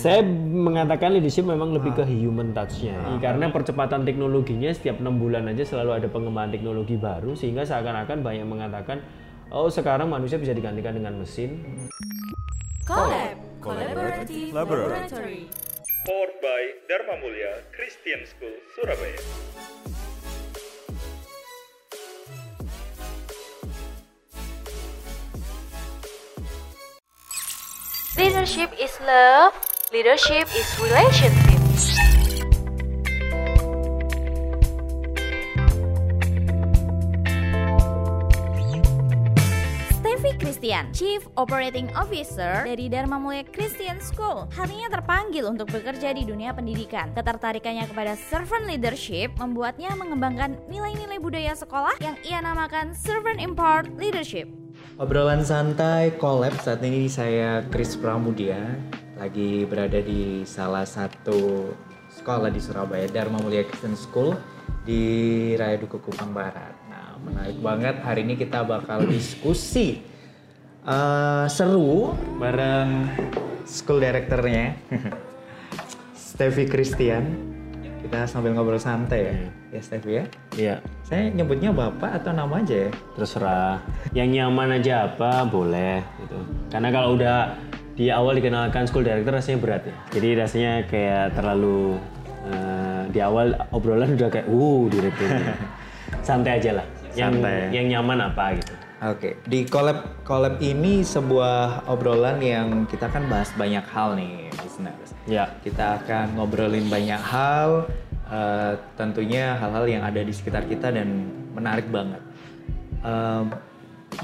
Saya mengatakan leadership memang lebih ke human touch-nya. Karena percepatan teknologinya setiap enam bulan aja selalu ada pengembangan teknologi baru sehingga seakan-akan banyak mengatakan oh sekarang manusia bisa digantikan dengan mesin. Collab Collaborative Laboratory Powered by Dharma Mulia Christian School Surabaya. Leadership is love Leadership is relationship Steffi Christian, Chief Operating Officer dari Dharma Mulia Christian School. Hatinya terpanggil untuk bekerja di dunia pendidikan. Ketertarikannya kepada servant leadership membuatnya mengembangkan nilai-nilai budaya sekolah yang ia namakan Servant Empowered Leadership. Obrolan santai collab saat ini saya Chris Pramudia lagi berada di salah satu sekolah di Surabaya Dharma Mulia Christian School di Raya Duku Kupang Barat. Nah menarik banget hari ini kita bakal diskusi eh, seru bareng school directornya Steffi Christian. Kita sambil ngobrol santai ya, ya Steffi ya. Iya, Saya nyebutnya bapak atau nama aja ya? terserah. Yang nyaman aja apa boleh gitu. Karena kalau udah di awal dikenalkan school director rasanya berat ya. Jadi rasanya kayak terlalu eh, di awal obrolan udah kayak uh direktur. Santai aja lah. Yang Santai. yang nyaman apa gitu. Oke, di collab collab ini sebuah obrolan yang kita kan bahas banyak hal nih, listeners. Ya. Kita akan ngobrolin banyak hal, eh, tentunya hal-hal yang ada di sekitar kita dan menarik banget. Em,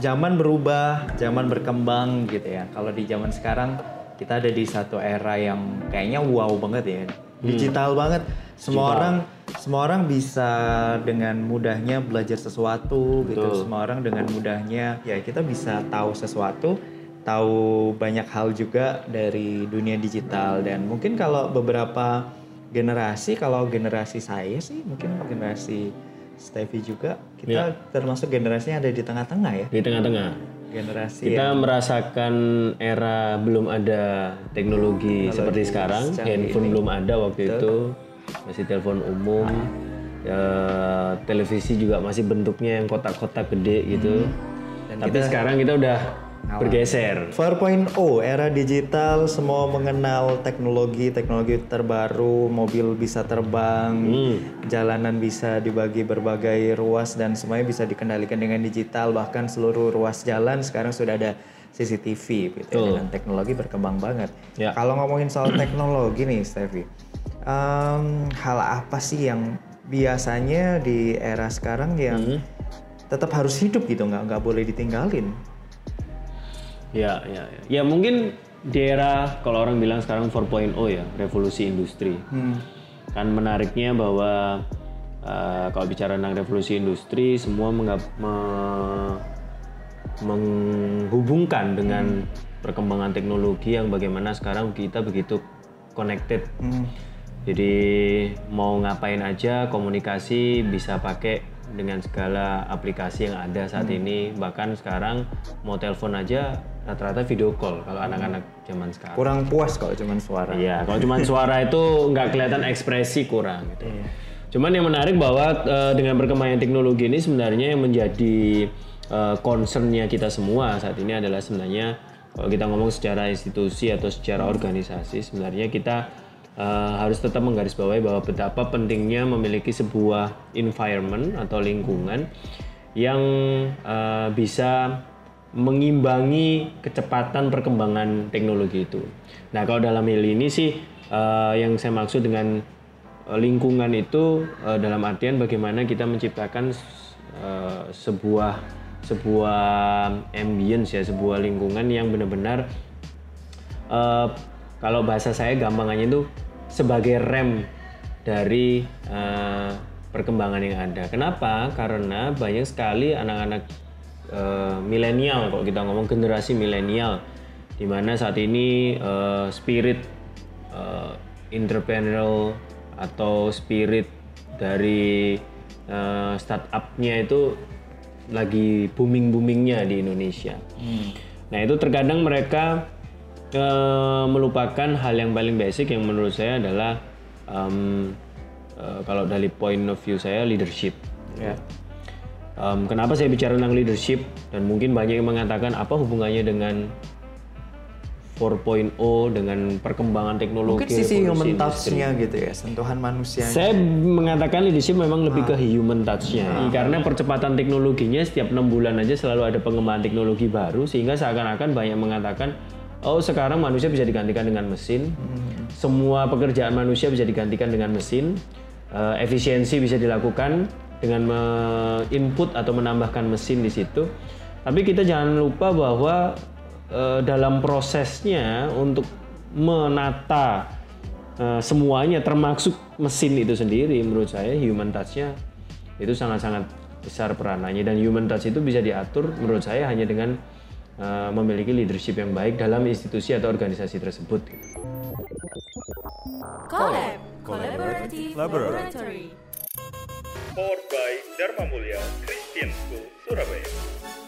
zaman berubah, zaman berkembang gitu ya. Kalau di zaman sekarang kita ada di satu era yang kayaknya wow banget ya, digital banget. Semua Digital. orang semua orang bisa dengan mudahnya belajar sesuatu gitu. Betul. Semua orang dengan mudahnya ya kita bisa tahu sesuatu, tahu banyak hal juga dari dunia digital dan mungkin kalau beberapa generasi kalau generasi saya sih mungkin generasi Stevie juga kita Ya. termasuk generasinya ada di tengah-tengah ya. Di tengah-tengah. Generasi Kita yang merasakan era belum ada teknologi seperti sekarang, handphone ini. belum ada waktu itu, masih telepon umum, ya, televisi juga masih bentuknya yang kotak-kotak gede gitu. Dan Tapi sekarang kita udah bergeser. 4.0 era digital semua mengenal teknologi teknologi terbaru mobil bisa terbang jalanan bisa dibagi berbagai ruas dan semuanya bisa dikendalikan dengan digital. Bahkan seluruh ruas jalan sekarang sudah ada CCTV gitu ya, dengan teknologi berkembang banget. Ya. kalau ngomongin soal teknologi nih Stevie em, hal apa sih yang biasanya di era sekarang yang tetap harus hidup gitu nggak nggak boleh ditinggalin Ya, ya, ya. Ya mungkin di era kalau orang bilang sekarang 4.0 ya, revolusi industri. Kan menariknya bahwa eh, kalau bicara tentang revolusi industri, semua menggap- me- menghubungkan dengan perkembangan teknologi yang bagaimana sekarang kita begitu connected. Jadi mau ngapain aja komunikasi bisa pakai dengan segala aplikasi yang ada saat ini. Bahkan sekarang mau telepon aja rata-rata video call kalau anak-anak zaman sekarang. kurang puas kalau cuman suara Iya, kalau cuma suara itu nggak kelihatan ekspresi kurang gitu. Cuman yang menarik bahwa eh, dengan perkembangan teknologi ini sebenarnya yang menjadi eh, concernnya kita semua saat ini adalah sebenarnya kalau kita ngomong secara institusi atau secara organisasi sebenarnya kita eh, harus tetap menggarisbawahi bahwa betapa pentingnya memiliki sebuah environment atau lingkungan yang eh, bisa mengimbangi kecepatan perkembangan teknologi itu. Nah, kalau dalam hal ini sih eh, yang saya maksud dengan lingkungan itu eh, dalam artian bagaimana kita menciptakan eh, sebuah sebuah ambience ya, sebuah lingkungan yang benar-benar eh, kalau bahasa saya gampangannya itu sebagai rem dari eh, perkembangan yang ada. Kenapa? Karena banyak sekali anak-anak eh, milenial kalau kita ngomong generasi milenial di mana saat ini eh, spirit eh, entrepreneurial atau spirit dari eh, startupnya itu lagi booming boomingnya di Indonesia. Nah itu terkadang mereka eh, melupakan hal yang paling basic yang menurut saya adalah em, eh, kalau dari point of view saya leadership. Ya. Em, kenapa saya bicara tentang leadership dan mungkin banyak yang mengatakan apa hubungannya dengan 4.0 dengan perkembangan teknologi Mungkin sisi human touch-nya gitu ya, sentuhan manusianya. Saya mengatakan leadership memang lebih ke human touch-nya. Karena percepatan teknologinya setiap enam bulan aja selalu ada pengembangan teknologi baru sehingga seakan-akan banyak mengatakan oh sekarang manusia bisa digantikan dengan mesin. Semua pekerjaan manusia bisa digantikan dengan mesin. Eh, efisiensi bisa dilakukan dengan input atau menambahkan mesin di situ. Tapi kita jangan lupa bahwa eh, dalam prosesnya untuk menata Eh, semuanya termasuk mesin itu sendiri menurut saya human touch-nya itu sangat-sangat besar peranannya dan human touch itu bisa diatur menurut saya hanya dengan eh, memiliki leadership yang baik dalam institusi atau organisasi tersebut. Collab Collaborative Laboratory. Powered by Dharma Mulia Christian School, Surabaya.